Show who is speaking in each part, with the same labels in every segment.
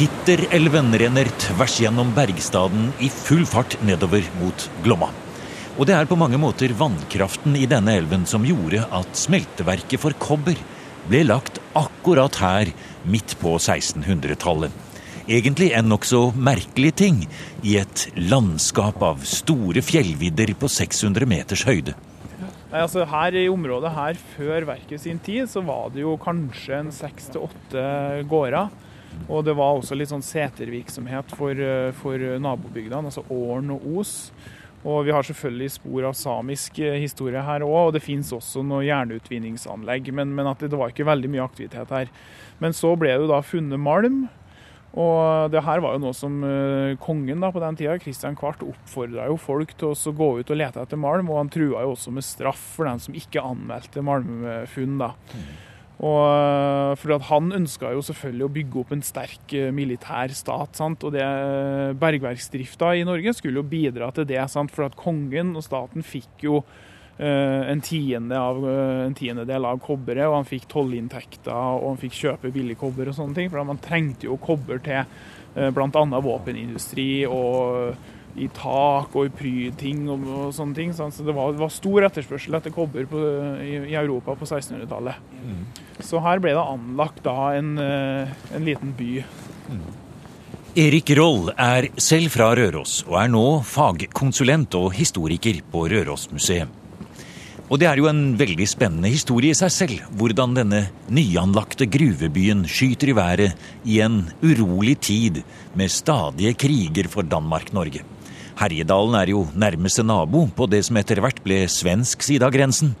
Speaker 1: Hitterelven renner tvers gjennom bergstaden i full fart nedover mot Glomma. Og det er på mange måter vannkraften i denne elven som gjorde at smelteverket for kobber ble lagt akkurat her midt på 1600-tallet. Egentlig en nokså merkelig ting i et landskap av store fjellvidder på 600 meters høyde.
Speaker 2: Nei, altså her I området her før verket sin tid, så var det jo kanskje en seks til åtte gårder. Og det var også litt sånn setervirksomhet for, eh, for nabobygdene, altså Åren og Os. Og vi har selvfølgelig spor av samisk eh, historie her òg, og det finnes også noe jernutvinningsanlegg. Men, men det, det, var ikke veldig mye aktivitet her. Men så ble det da funnet malm, og det her var jo noe som uh, kongen da på den tida, Kristian Kvart, oppfordra jo folk til å gå ut og lete etter malm, og han trua jo også med straff for den som ikke anmeldte malmfunn. da. Mm. Og uh, for at Han ønska jo selvfølgelig å bygge opp en sterk uh, militær stat. sant? Og det Bergverksdrifta i Norge skulle jo bidra til det. sant? For at kongen og staten fikk jo Eh, en, tiende av, eh, en tiendedel av kobberet, og han fikk tollinntekter og han fikk kjøpe billig kobber og sånne ting. For man trengte jo kobber til eh, bl.a. våpenindustri og i tak og i prydting og, og, sånne ting. Så det var, var, stor etterspørsel etter kobber på, i, i, Europa på 1600-tallet. Mm. Så her ble det anlagt da en, en liten by. Mm.
Speaker 1: Erik Roll er selv fra Røros og er nå fagkonsulent og historiker på Rørosmuseet. Og det er jo en veldig spennende historie i seg selv, hvordan denne nyanlagte gruvebyen skyter i været i en urolig tid med stadige kriger for Danmark-Norge. Herjedalen er jo nærmeste nabo på det som etter hvert ble svensk side av grensen.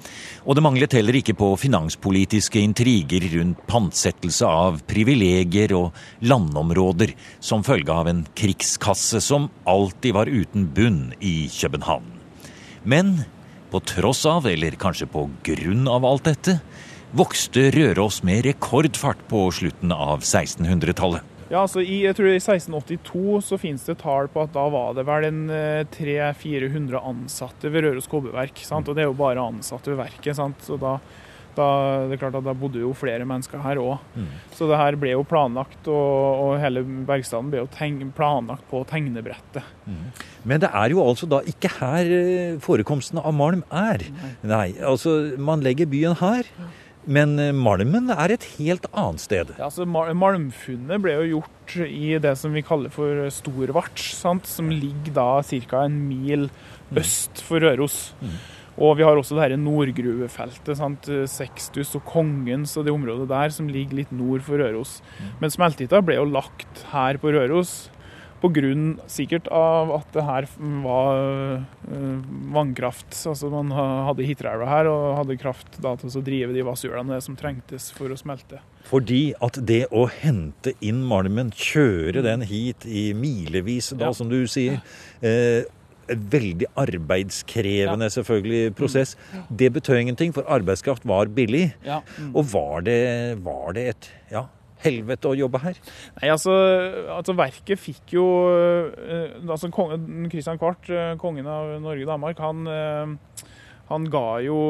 Speaker 1: Og det manglet heller ikke på finanspolitiske intriger rundt pantsettelse av privilegier og landområder som følge av en krigskasse som alltid var uten bunn i København. Men på tross av, eller kanskje på grunn av alt dette, vokste Røros med rekordfart på slutten av 1600-tallet.
Speaker 2: Ja, altså I jeg tror i 1682 så finnes det tall på at da var det vel en 300-400 eh, ansatte ved Røros kobberverk. Sant? Og det er jo bare ansatte ved verket. Sant? Så da da, det er klart at da bodde jo flere mennesker her òg. Mm. Så det her ble jo planlagt, og, og hele Bergstaden ble jo tegne, planlagt på tegnebrettet. Mm.
Speaker 1: Men det er jo altså da ikke her forekomstene forekomsten av malm er. Nei, Nei altså man legger byen her. Men eh, malmen er et helt annet sted.
Speaker 2: Ja, altså Malmfunnet ble jo gjort i det som vi kaller for Storvarts, som ligger da ca. en mil mm. øst for Røros. Mm. Og vi har også det her Nordgruvefeltet. Sant? Sextus og Kongens og det området der som ligger litt nord for Røros. Mm. Men smeltehytta ble jo lagt her på Røros pga. sikkert av at det her var uh, vannkraft. Altså man hadde Hitteelva her og hadde kraft da, til å drive de vasshjulene som trengtes for å smelte.
Speaker 1: Fordi at det å hente inn malmen, kjøre den hit i milevis, da, ja. som du sier, eh, veldig arbeidskrevende ja. selvfølgelig prosess. Mm. Det betød ingenting, for arbeidskraft var billig. Ja. Mm. Og var det, var det et ja, helvete å jobbe her?
Speaker 2: Nei, altså, altså Verket fikk jo eh, altså Kristian Kvart, eh, kongen av Norge og Danmark, han, eh, han ga jo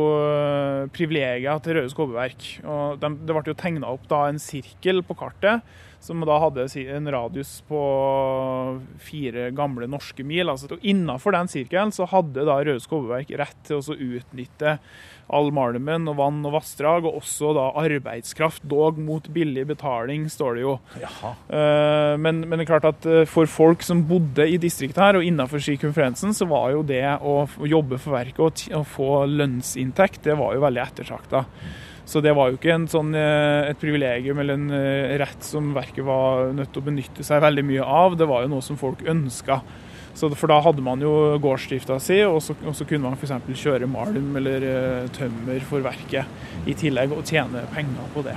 Speaker 2: privilegier til Røde Skobbeverk. Og de, det ble jo tegna opp da en sirkel på kartet som da hadde en radius på fire gamle norske mil. Altså, Innafor den sirkelen så hadde da Røde Skobberverk rett til å utnytte all malmen og vann og vassdrag, og også da arbeidskraft, dog mot billig betaling, står det jo. Uh, men, men, det er klart at uh, for folk som bodde i distriktet her, og innafor skikonferansen, så var jo det å, jobbe for verket og, få lønnsinntekt, det var jo veldig ettertrakta. Så det var jo ikke sånn, eh, et privilegium eller en eh, rett som verket var nødt til å benytte seg veldig mye av. Det var jo noe som folk ønska. For da hadde man jo gårdsdrifta si, og så, og så kunne man f.eks. kjøre malm eller uh, tømmer for verket i tillegg, og tjene penger på det.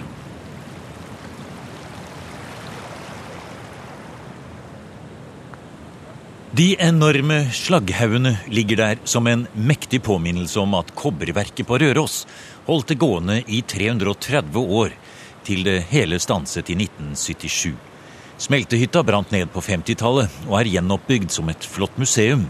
Speaker 1: De enorme slagghaugene ligger der som en mektig påminnelse om at kobberverket på Røros holdt det gående i 330 år, til det hele stanset i 1977. Smeltehytta brant ned på 50-tallet og er gjenoppbygd som et flott museum,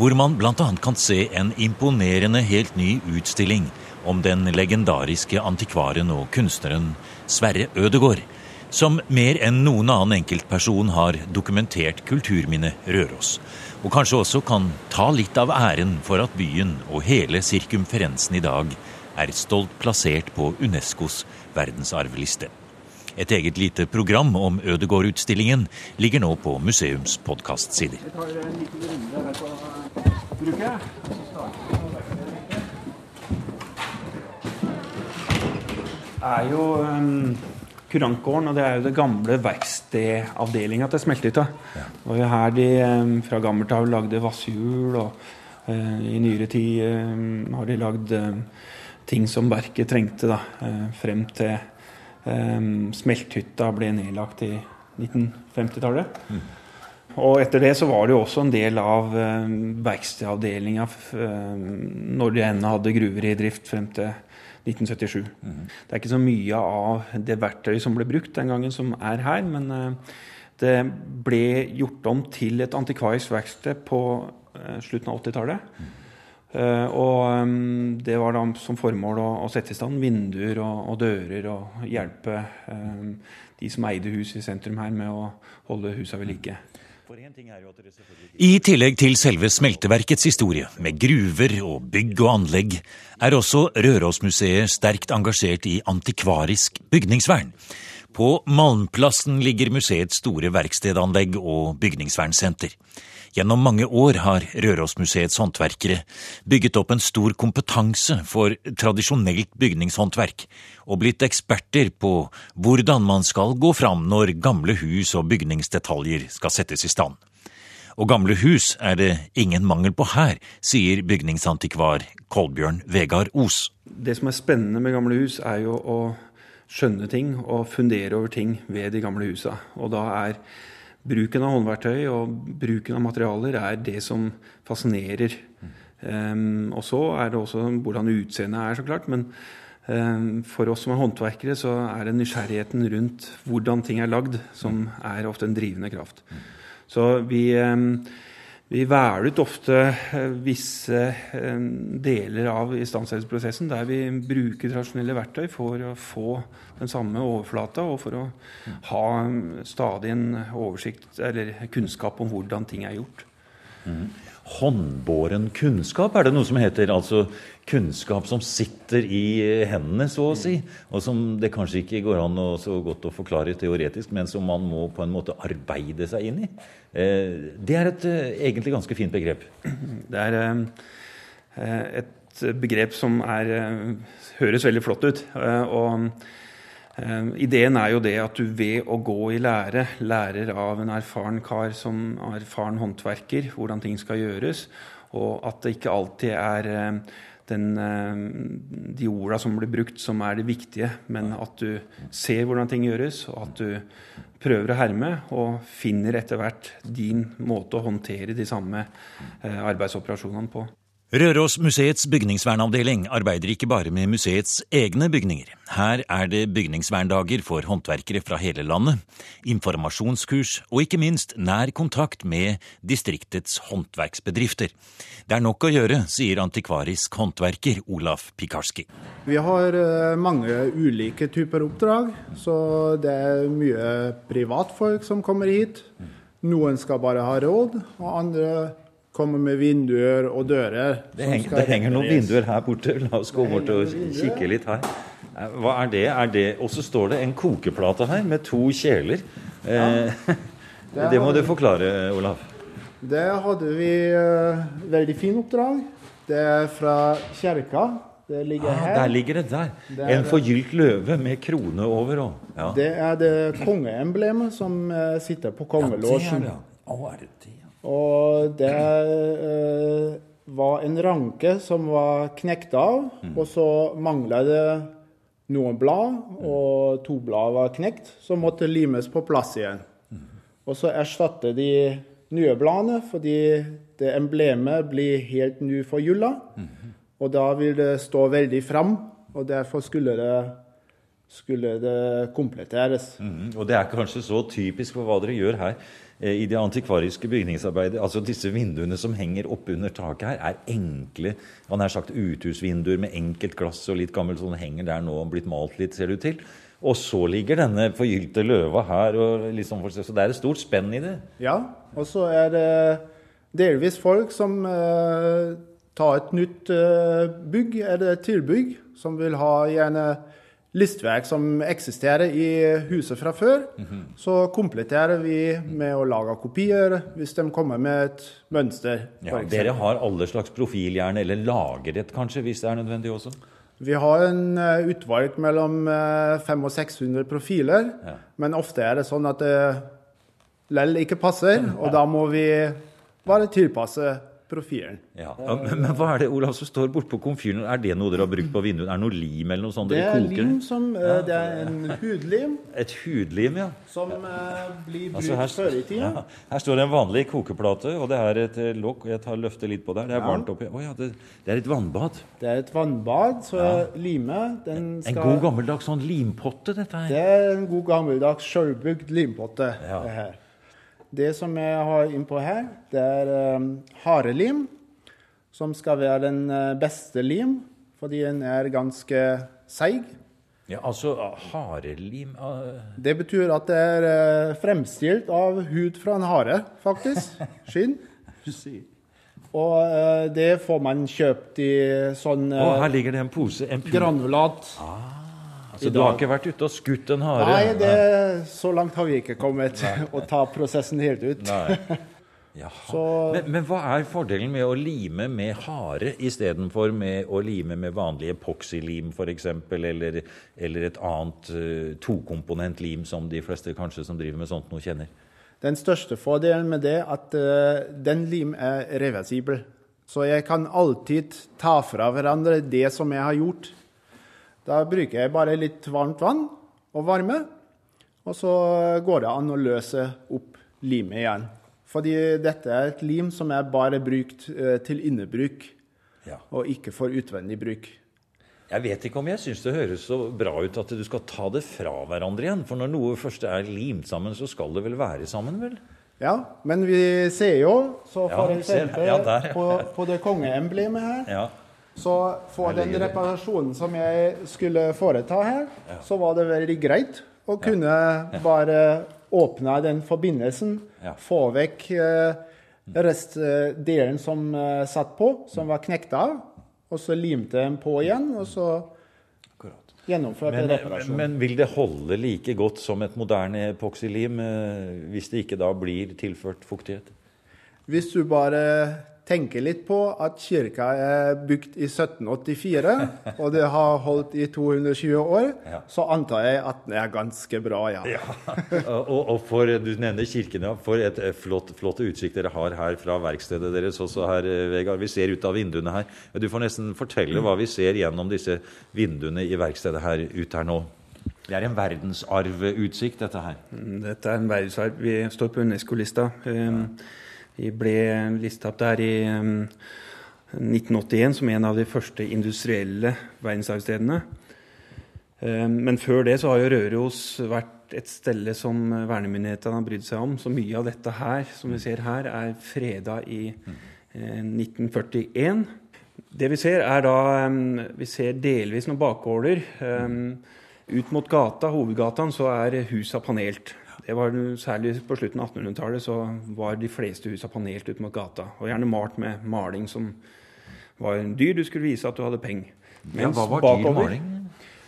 Speaker 1: hvor man bl.a. kan se en imponerende helt ny utstilling om den legendariske antikvaren og kunstneren Sverre Ødegård, som mer enn noen annen enkeltperson har dokumentert kulturminnet Røros. Og kanskje også kan ta litt av æren for at byen og hele sirkumferensen i dag er stolt plassert på Unescos verdensarvliste. Et eget lite program om Ødegård-utstillingen ligger nå på museums podkastsider.
Speaker 3: er jo um, Kurantgården, og det er jo det gamle verkstedavdelinga til Smeltehytta. Ja. Og her de um, fra gammelt av lagde vasshjul, og uh, i nyere tid um, har de lagd ting som verket trengte, da, uh, frem til Smelthytta ble nedlagt i 1950-tallet. Mm. Og etter det så var det jo også en del av uh, verkstedavdelinga uh, når de ennå hadde gruver i drift frem til 1977. Mm. Det er ikke så mye av det verktøyet som ble brukt den gangen, som er her. Men uh, det ble gjort om til et antikvarisk verksted på slutten av 80-tallet. Mm. Uh, og det var da som formål å, å sette i stand vinduer og, og dører og hjelpe um, de som eide hus i sentrum her, med å holde husa ved like.
Speaker 1: I tillegg til selve smelteverkets historie, med gruver og bygg og anlegg, er også Rørosmuseet sterkt engasjert i antikvarisk bygningsvern. På Malmplassen ligger museets store verkstedanlegg og bygningsvernsenter. Gjennom mange år har Rørosmuseets håndverkere bygget opp en stor kompetanse for tradisjonelt bygningshåndverk, og blitt eksperter på hvordan man skal gå fram når gamle hus og bygningsdetaljer skal settes i stand. Og gamle hus er det ingen mangel på her, sier bygningsantikvar Kolbjørn Vegard Os.
Speaker 3: Det som er spennende med gamle hus, er jo å skjønne ting og fundere over ting ved de gamle husa. Og da er bruken av håndverktøy og bruken av materialer er det som fascinerer. Um, og så er det også hvordan utseendet er, så klart. Men um, for oss som er håndverkere, så er det nysgjerrigheten rundt hvordan ting er lagd, som er ofte en drivende kraft. Så vi um, vi velger ut ofte eh, visse eh, deler av istandsettelsesprosessen der vi bruker tradisjonelle verktøy for å få den samme overflata, og for å ha stadig en oversikt eller kunnskap om hvordan ting er gjort.
Speaker 1: Mm håndbåren kunnskap, er det noe som heter. Altså kunnskap som sitter i hendene, så å si. Og som det kanskje ikke går an å, så godt å forklare teoretisk, men som man må på en måte arbeide seg inn i. Eh, det er et eh, egentlig ganske fint begrep.
Speaker 3: Det er eh, et begrep som er, høres veldig flott ut. og ideen er jo det at du ved å gå i lære lærer av en erfaren kar som erfaren håndverker hvordan ting skal gjøres, og at det ikke alltid er eh, den, eh, de orda som blir brukt, som er det viktige, men at du ser hvordan ting gjøres, og at du prøver å herme og finner etter hvert din måte å håndtere de samme arbeidsoperasjonene på.
Speaker 1: Rørosmuseets bygningsvernavdeling arbeider ikke bare med museets egne bygninger. Her er det bygningsverndager for håndverkere fra hele landet, informasjonskurs og ikke minst nær kontakt med distriktets håndverksbedrifter. Det er nok å gjøre, sier antikvarisk håndverker Olaf Pikarski.
Speaker 4: Vi har eh, mange ulike typer oppdrag, så det er mye privatfolk som kommer hit. Noen skal bare ha råd, og andre Kommer med vinduer og dører.
Speaker 1: Det, heng, det henger noen vinduer her borte. La oss gå bort og kikke litt her. Eh, hva er det? Er det Og så står det en kokeplate her med to kjeler. Ja. Eh, det, det må du forklare, Olav.
Speaker 4: Det hadde vi uh, veldig fin oppdrag. Det er fra kjerka. Det ligger ah, her.
Speaker 1: Der ligger det der. Det en forgylt løve med krone over. Og,
Speaker 4: ja. Det er det kongeemblemet som uh, sitter på kongelåsen. Ja, det er det.
Speaker 1: Å, er det det?
Speaker 4: Og det eh, var en ranke som var knekt av, mm. og så mangla det noen blad, og to blad var knekt, som måtte limes på plass igjen. Mm. Og så erstatte de nye bladene, fordi det emblemet blir helt nyforgylla. Mm. Og da vil det stå veldig fram, og derfor skulle det skulle det kompletteres.
Speaker 1: Mm, og det er kanskje så typisk for hva dere gjør her. Eh, i det antikvariske bygningsarbeidet. Altså Disse vinduene som henger oppunder taket her, er enkle han har sagt uthusvinduer med enkelt glass og litt gammelt sånn henger der nå og blitt malt litt, ser det ut til. Og så ligger denne forgylte løva her. Liksom, så det er et stort spenn i det.
Speaker 4: Ja, og så er det delvis folk som eh, tar et nytt eh, bygg, eller tilbygg, som vil ha gjerne listverk som eksisterer i huset fra før. Mm -hmm. Så kompletterer vi med å lage kopier hvis de kommer med et mønster.
Speaker 1: Ja, dere har alle slags profilhjerne, eller lager et kanskje, hvis det er nødvendig også?
Speaker 4: Vi har en uh, utvalg mellom uh, 500 og 600 profiler, ja. men ofte er det sånn at det lell ikke passer, og da må vi bare tilpasse profilen.
Speaker 1: Ja. Men, men, hva er det Olav, som står bortpå komfyren? Er det noe dere har brukt på vinduet? Er det noe lim eller noe sånt?
Speaker 4: Det er, lim som, ja. det er en hudlim.
Speaker 1: Et hudlim, ja.
Speaker 4: Som uh, blir brukt altså her, før i tida. Ja.
Speaker 1: Her står det en vanlig kokeplate, og det er et eh, lokk. Jeg tar løfter litt på der. Det er varmt oppi. Å oh, ja, det, det, er et vannbad.
Speaker 4: Det er et vannbad, så limet den
Speaker 1: skal En god gammeldags sånn limpotte, dette her?
Speaker 4: Det er en god gammeldags sjølbygd limpotte. Ja. det her. Det som jeg har innpå her, det er um, harelim, som skal være den uh, beste lim, fordi den er ganske seig.
Speaker 1: Ja, altså harelim uh...
Speaker 4: Det betyr at det er uh, fremstilt av hud fra en hare, faktisk. Skinn. Og uh, det får man kjøpt i sånn
Speaker 1: oh, Her ligger det en pose. En
Speaker 4: granulat.
Speaker 1: Ah. Så du har ikke vært ute og skutt en hare?
Speaker 4: Nei, det, så langt har vi ikke kommet. Å ta prosessen helt ut.
Speaker 1: men, men, hva er fordelen med å lime med hare istedenfor med å lime med vanlig epoxylim f.eks., eller, eller et annet uh, tokomponentlim som de fleste kanskje som driver med sånt noe, kjenner?
Speaker 4: Den største fordelen med det er at uh, den lim er reversibel. Så jeg kan alltid ta fra hverandre det som jeg har gjort da bruker jeg bare litt varmt vann og varme, og så går det an å løse opp limet igjen. Fordi dette er et lim som er bare brukt eh, til innebruk, ja. og ikke for utvendig bruk.
Speaker 1: Jeg vet ikke om jeg syns det høres så bra ut at du skal ta det fra hverandre igjen. For når noe først er limt sammen, så skal det vel være sammen, vel?
Speaker 4: Ja, men vi ser jo, så for ja, eksempel ja, der, på, på, det kongeemblemet her, ja. Så for den reparasjonen som jeg skulle foreta her, så var det veldig greit å kunne bare åpne den forbindelsen, få vekk eh, restdelen som eh, satt på, som var knekt av, og så limte den på igjen, og så gjennomførte men, reparasjonen.
Speaker 1: Men vil det holde like godt som et moderne epoksylim eh, hvis det ikke da blir tilført fuktighet?
Speaker 4: Hvis du bare tenker litt på at kirka er bygd i 1784, og det har holdt i 220 år, ja. så antar jeg at den er ganske bra, ja. ja.
Speaker 1: Og, og, for, du nevner kirken, ja. For et flott, flott utsikt dere har her fra verkstedet deres også her, Vegard. Vi ser ut av vinduene her. Du får nesten fortelle hva vi ser gjennom disse vinduene i verkstedet her ut her nå. Det er en verdensarvutsikt, dette her.
Speaker 3: Dette er en verdensarv. Vi står på Unesco-lista. Um, vi ble lista opp der i 1981 um, som en av de første industrielle verdensarvstedene. Um, men før det så har jo Røros vært et sted som vernemyndighetene har brydd seg om. Så mye av dette her, som vi ser her, er freda i 1941. Eh, det vi ser, er da um, Vi ser delvis noen bakgårder. Ut mot gata, hovedgata, så er husa panelt. Det var Særlig på slutten av 1800-tallet så var de fleste husa panelt ut mot gata. Og gjerne malt med maling som var dyr. Du skulle vise at du hadde penger.
Speaker 1: Ja, hva var dyr maling?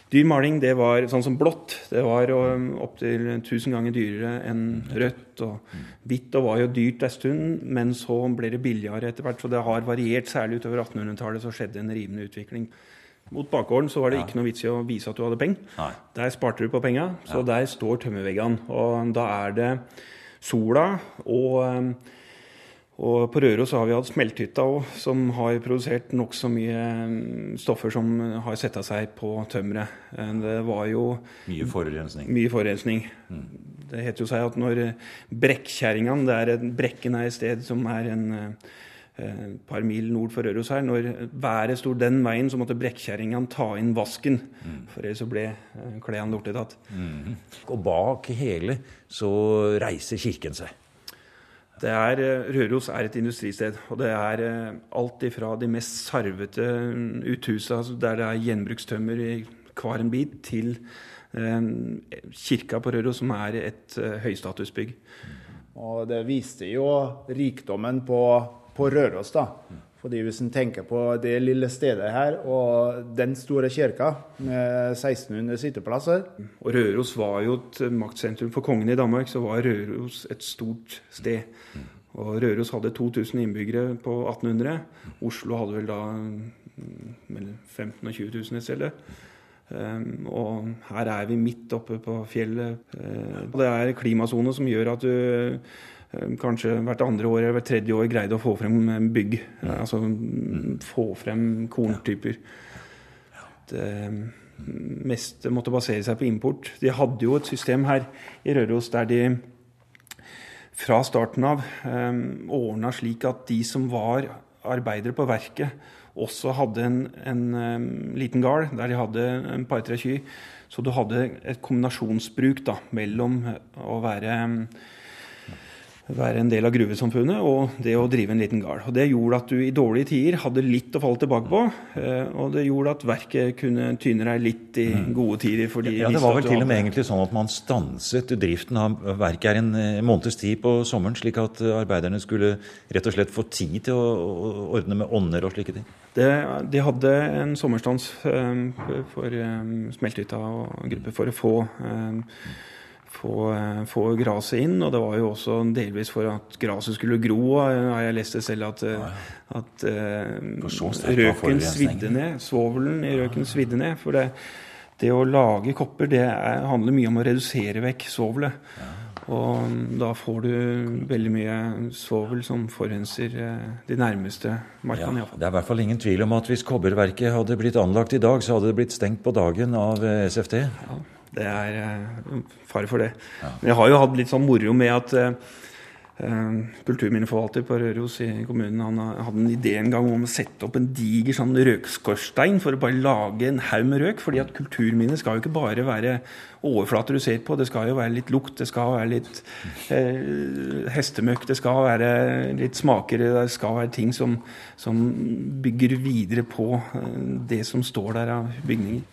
Speaker 3: Dyr maling det var sånn som blått. Det var opptil 1000 ganger dyrere enn rødt. og Hvitt og var jo dyrt en stund, men så ble det billigere etter hvert. Så det har variert. Særlig utover 1800-tallet så skjedde en rivende utvikling. Mot bakgården så var det ikke noe vits i å vise at du hadde penger. Der sparte du på penga, så ja. der står tømmerveggene. Og da er det sola og um, og på Røros har vi hatt smelthytta òg, som har produsert nokså mye um, stoffer som har setta seg på tømmeret. Eh, det var jo
Speaker 1: Mye forurensning.
Speaker 3: Mye forurensning. Mm. Det heter jo seg at når Brekkjerringene er Brekken er et sted som er en par mil nord for Røros her. Når været sto den veien, så måtte brekkjerringene ta inn vasken. Mm. For ellers så ble eh, klærne lortetatt.
Speaker 1: Mm. Og bak hele så reiser kirken seg.
Speaker 3: Det er, eh, Røros er et industristed. Og det er alt ifra de mest sarvete uthusa, altså der det er gjenbrukstømmer i hver en bit, til kirka på Røros, som er et høystatusbygg.
Speaker 4: Og det viste jo rikdommen på, på Røros, da. Fordi Hvis en tenker på det lille stedet her og den store kirka med 1600 sitteplasser
Speaker 3: Og Røros var jo et maktsentrum for kongen i Danmark, så var Røros et stort sted. Og Røros hadde 2000 innbyggere på 1800. Oslo hadde vel da mm, mellom 15 000 og 20 000 et sted. Um, og her er vi midt oppe på fjellet. Uh, det er klimasone som gjør at du kanskje hvert andre år eller hvert tredje år greide å få frem bygg. Uh, altså mm, få frem korntyper. Det meste måtte basere seg på import. De hadde jo et system her i Røros der de fra starten av um, ordna slik at de som var arbeidere på verket, også hadde en, en um, liten gard der de hadde en par-tre kyr. Så du hadde et kombinasjonsbruk da, mellom å være um, være en del av gruvesamfunnet og det å drive en liten gard. Og Det gjorde at du i dårlige tider hadde litt å falle tilbake på. Eh, og det gjorde at verket kunne tyne deg litt i mm. gode tider.
Speaker 1: ja, Det var vel til og med egentlig sånn at man stanset driften av verket her en eh, måneds tid på sommeren, slik at eh, arbeiderne skulle rett og slett få tid til å ordne med ånder og slike ting?
Speaker 3: Det, de hadde en sommerstans for smeltehytta og gruppe for å få få, eh, få gresset inn. Og det var jo også delvis for at gresset skulle gro. Har jeg lest det selv at, eh, at uh, røken svidde ned. Svovelen i røken svidde ned. For det, det å lage kopper det er, handler mye om å redusere vekk svovelet. Og da får du veldig mye svovel som forurenser de nærmeste markene. Ja,
Speaker 1: det er i hvert fall ingen tvil om at hvis kobberverket hadde blitt anlagt i dag, så hadde det blitt stengt på dagen av SFT. Ja.
Speaker 3: Det er uh, fare for det. Ja. Men jeg har jo hatt litt sånn moro med at uh, kulturminneforvalter på Røros i kommunen han hadde en idé en gang om å sette opp en diger sånn røkskorstein for å bare lage en haug med røk. fordi at kulturminner skal jo ikke bare være overflater du ser på. Det skal jo være litt lukt, det skal være litt uh, hestemøkk, det skal være litt smaker. Det skal være ting som, som bygger videre på det som står der av bygninger.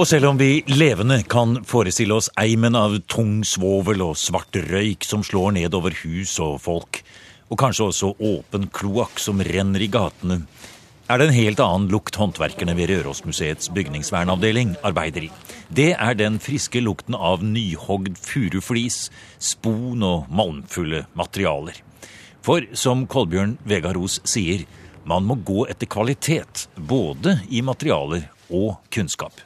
Speaker 1: Og selv om vi levende kan forestille oss eimen av tung svovel og svart røyk som slår ned over hus og folk, og kanskje også åpen kloakk som renner i gatene, er det en helt annen lukt håndverkerne ved Rørosmuseets bygningsvernavdeling arbeider i. Det er den friske lukten av nyhogd furuflis, spon og malmfulle materialer. For som Kolbjørn Vegaros sier, man må gå etter kvalitet, både i materialer og kunnskap.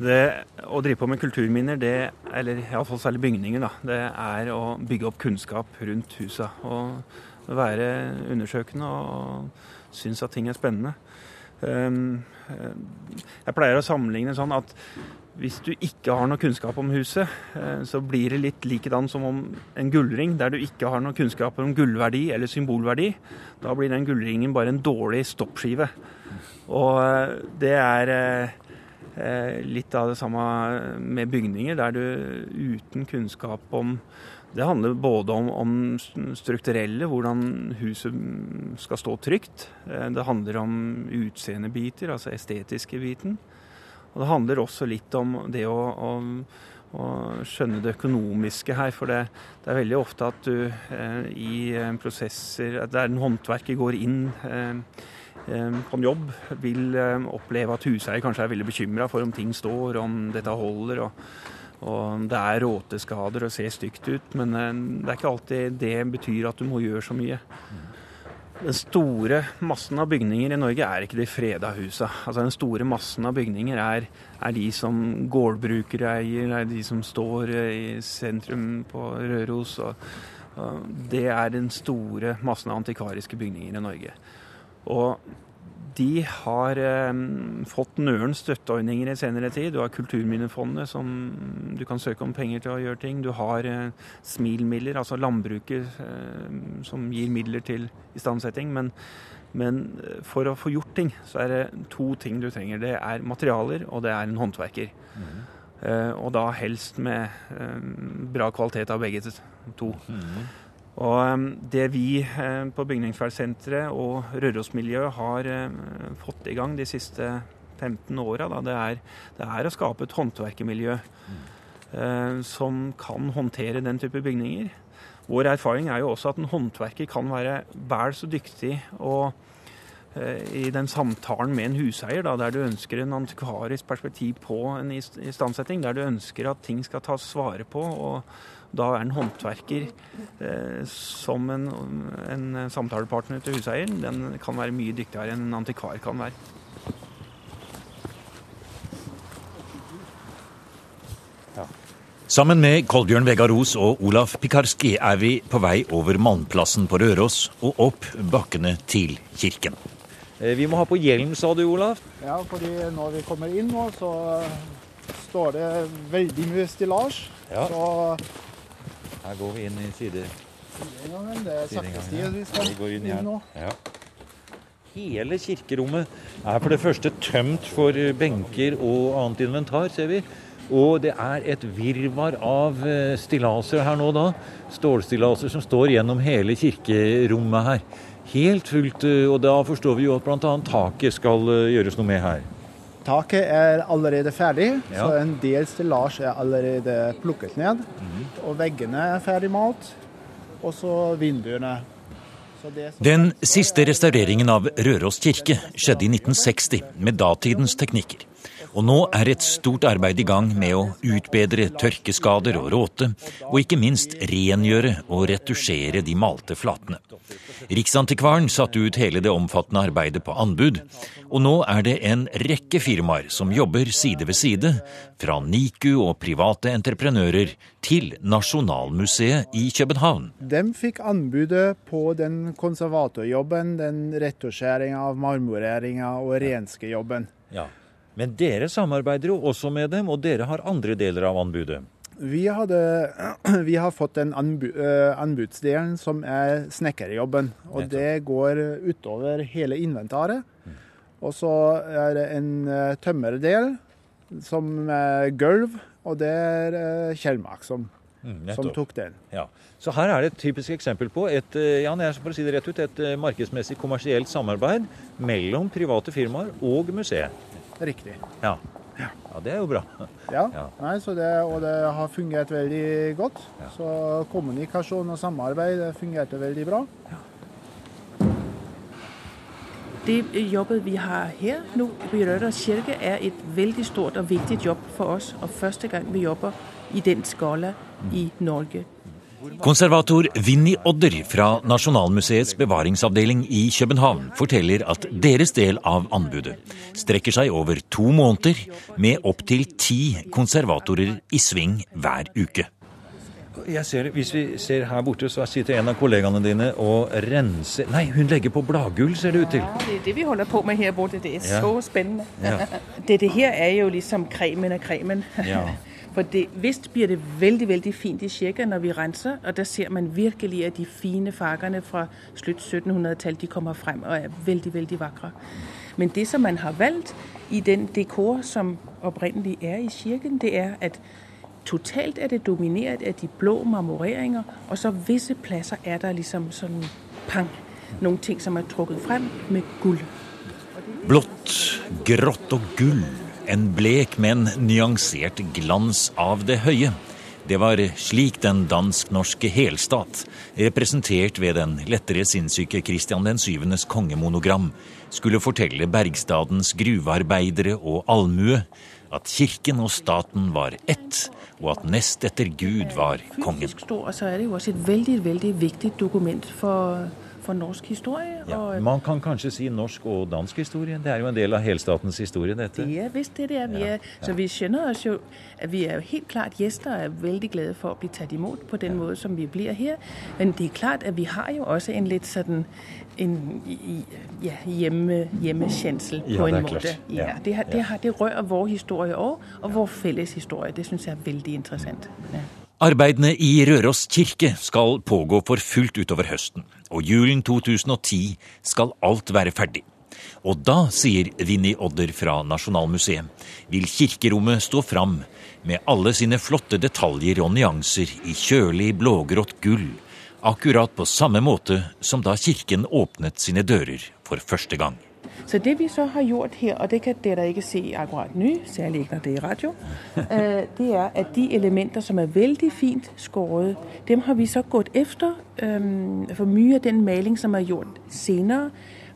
Speaker 3: Det, å drive på med kulturminner, det, eller iallfall særlig bygninger, da, det er å bygge opp kunnskap rundt husa. Og være undersøkende og synes at ting er spennende. Ehm, jeg pleier å sammenligne sånn at hvis du ikke har noe kunnskap om huset, eh, så blir det litt likedan som om en gullring der du ikke har noe kunnskap om gullverdi eller symbolverdi. Da blir den gullringen bare en dårlig stoppskive. Og eh, det er eh, litt av det samme med bygninger, der du uten kunnskap om Det handler både om, om strukturelle, hvordan huset skal stå trygt. Eh, det handler om utseendebiter, altså estetiske biten. Og det handler også litt om det å, å, å skjønne det økonomiske her. For det, det, er veldig ofte at du eh, i prosesser Der en håndverker går inn eh, Eh, på en jobb vil eh, oppleve at huseier kanskje er veldig bekymra for om ting står, om dette holder. og, og Det er råteskader og ser stygt ut, men eh, det er ikke alltid det betyr at du må gjøre så mye. Den store massen av bygninger i Norge er ikke de freda husa. Altså Den store massen av bygninger er, er de som gårdbrukere eier, er de som står i sentrum på Røros. Og, og det er den store massen av antikvariske bygninger i Norge. Og de har eh, fått nøren støtteordninger i senere tid. Du har Kulturminnefondet, som du kan søke om penger til å gjøre ting. Du har eh, SMIL-midler, altså landbruket eh, som gir midler til istandsetting. Men, men eh, for å få gjort ting, så er det to ting du trenger. Det er materialer, og det er en håndverker. Mm. og da helst med eh, bra kvalitet av begge to. Mm. Og Det vi eh, på Bygningsvernsenteret og Rørosmiljøet har eh, fått i gang de siste 15 åra, det, det, er å skape et håndverkermiljø mm. som kan håndtere den type bygninger. Vår erfaring er jo også at en håndverker kan være vel så dyktig og i den samtalen med en huseier, da, der du ønsker en antikvarisk perspektiv på en istandsetting, der du ønsker at ting skal tas vare på. og da er en håndverker eh, som en, en, samtalepartner til huseieren, den kan være mye dyktigere enn en antikvar kan være.
Speaker 1: Ja. Sammen med Kolbjørn Vegaros og Olaf Pikarski er vi på vei over Malmplassen på Røros og opp bakkene til kirken. Eh, vi må ha på hjelm, sa du, Olaf?
Speaker 4: Ja, fordi når vi kommer inn nå, så står det veldig mye stillas. Ja. Så
Speaker 1: her går vi inn i side...
Speaker 4: Sideinngangen. Det er sakristiet vi skal vi inn, inn nå. Ja.
Speaker 1: Hele kirkerommet er for det første tømt for benker og annet inventar, ser vi. Og det er et virvar av eh, stillaser her nå, da. Stålstillaser som står gjennom hele kirkerommet her. Helt fullt, eh, og da forstår vi jo at bl.a. taket skal eh, gjøres noe med her.
Speaker 4: Taket er allerede ferdig, ja. så en del stillasj er allerede plukket ned. Mm. Og veggene er ferdig malt, og så vinduene.
Speaker 1: Så Den siste restaureringen av Røros kirke skjedde i 1960 med datidens teknikker. Og nå er et stort arbeid i gang med å utbedre tørkeskader og råte, og ikke minst rengjøre og retusjere de malte flatene. Riksantikvaren satte ut hele det omfattende arbeidet på anbud, og nå er det en rekke firmaer som jobber side ved side, fra NIKU og private entreprenører til Nasjonalmuseet i København.
Speaker 4: De fikk anbudet på den konservatorjobben, den retusjeringa av marmoreringa og renskejobben.
Speaker 1: Ja. Men dere samarbeider jo også med dem, og dere har andre deler av anbudet?
Speaker 4: Vi, hadde, vi har fått den anbu, uh, anbudsdelen som er snekkerjobben. Og det går utover hele inventaret. Mm. Og så er det en uh, tømmerdel som er gulv, og det er uh, Kjellmark som, mm, som, tok den.
Speaker 1: Ja. Så her er det et typisk eksempel på et, ja, for å si det rett ut, et markedsmessig kommersielt samarbeid mellom private firmaer og museet.
Speaker 4: Riktig.
Speaker 1: Ja. Ja. det er jo bra.
Speaker 4: Ja, ja. Nei, det, og det har fungert veldig godt. Ja. Så kommunikasjon og samarbeid det fungerte veldig bra. Ja.
Speaker 5: Det jobbet vi har her nå i Røders kirke, er et veldig stort og viktig jobb for oss. Og første gang vi jobber i den skala i Norge.
Speaker 1: Konservator Vinni Odder fra Nasjonalmuseets bevaringsavdeling i København forteller at deres del av anbudet strekker seg over to måneder, med opptil ti konservatorer i sving hver uke. Jeg ser, Hvis vi ser her borte, så sitter en av kollegaene dine og renser Nei, hun legger på bladgull, ser det ut til.
Speaker 5: Ja, det er det vi holder på med her borte. Det er så spennende. Ja. Dette her er jo liksom kremen av kremen. Ja. For det, vist blir det veldig veldig fint i kirka når vi renser, og der ser man virkelig at de fine fargene fra slutt 1700-tallet de kommer frem og er veldig veldig vakre. Men det som man har valgt i den dekor som opprinnelig er i kirken, det er at totalt er det dominert av de blå marmoreringer, og så visse plasser er der liksom sånn pang, noen ting som er trukket frem med gull.
Speaker 1: Blått, grått og gull en blek, men nyansert glans av det høye. Det var slik den dansk-norske helstat, representert ved den lettere sinnssyke Kristian den kongemonogram, skulle fortelle Bergstadens gruvearbeidere og allmue at kirken og staten var ett, og at nest etter Gud var kongen.
Speaker 5: Fysisk stor, så er det jo også et veldig, veldig viktig dokument for for norsk historie.
Speaker 1: Ja, man kan kanskje si norsk og dansk historie? Det er jo en del av helstatens historie, dette?
Speaker 5: Det er visst det det er. Vi er så vi skjønner oss jo at vi er jo helt klart gjester og er veldig glade for å bli tatt imot på den måten som vi blir her. Men det er klart at vi har jo også en litt sånn en ja, hjemme, hjemmekjensel på en måte. Ja, det, det, det, rører vår historie òg, og vår felles historie. Det syns jeg er veldig interessant. Ja.
Speaker 1: Arbeidene i Røros kirke skal pågå for fullt utover høsten, og julen 2010 skal alt være ferdig. Og da, sier Vinni Odder fra Nasjonalmuseet, vil kirkerommet stå fram med alle sine flotte detaljer og nyanser i kjølig blågrått gull, akkurat på samme måte som da kirken åpnet sine dører for første gang.
Speaker 5: Så det vi så har gjort her, og det kan dere ikke se akkurat nå, særlig ikke når det er i radio, øh, det er at de elementer som er veldig fint skåret, dem har vi så gått efter. For mye av den maling som er gjort senere,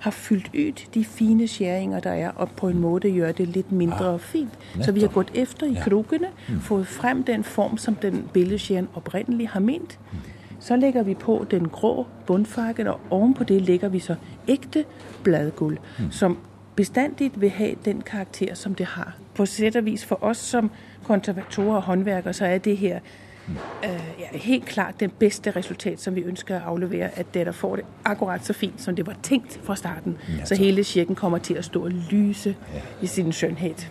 Speaker 5: har fylt ut de fine skjæringer der er, og på en måte gjør det litt mindre ah, fint. Så vi har gått efter i krokene, mm. fått frem den form som den billedskjæren opprinnelig har ment. Så legger vi på den grå bunnfargen, og ovenpå det legger vi så ekte bladgull, mm. som bestandig vil ha den karakter som det har. På sett og vis for oss som konservatorer og håndverkere, så er det her mm. øh, ja, helt klart det beste resultat som vi ønsker å avlevere. At dere får det akkurat så fint som det var tenkt fra starten. Så hele kirken kommer til å stå og lyse i sin skjønnhet.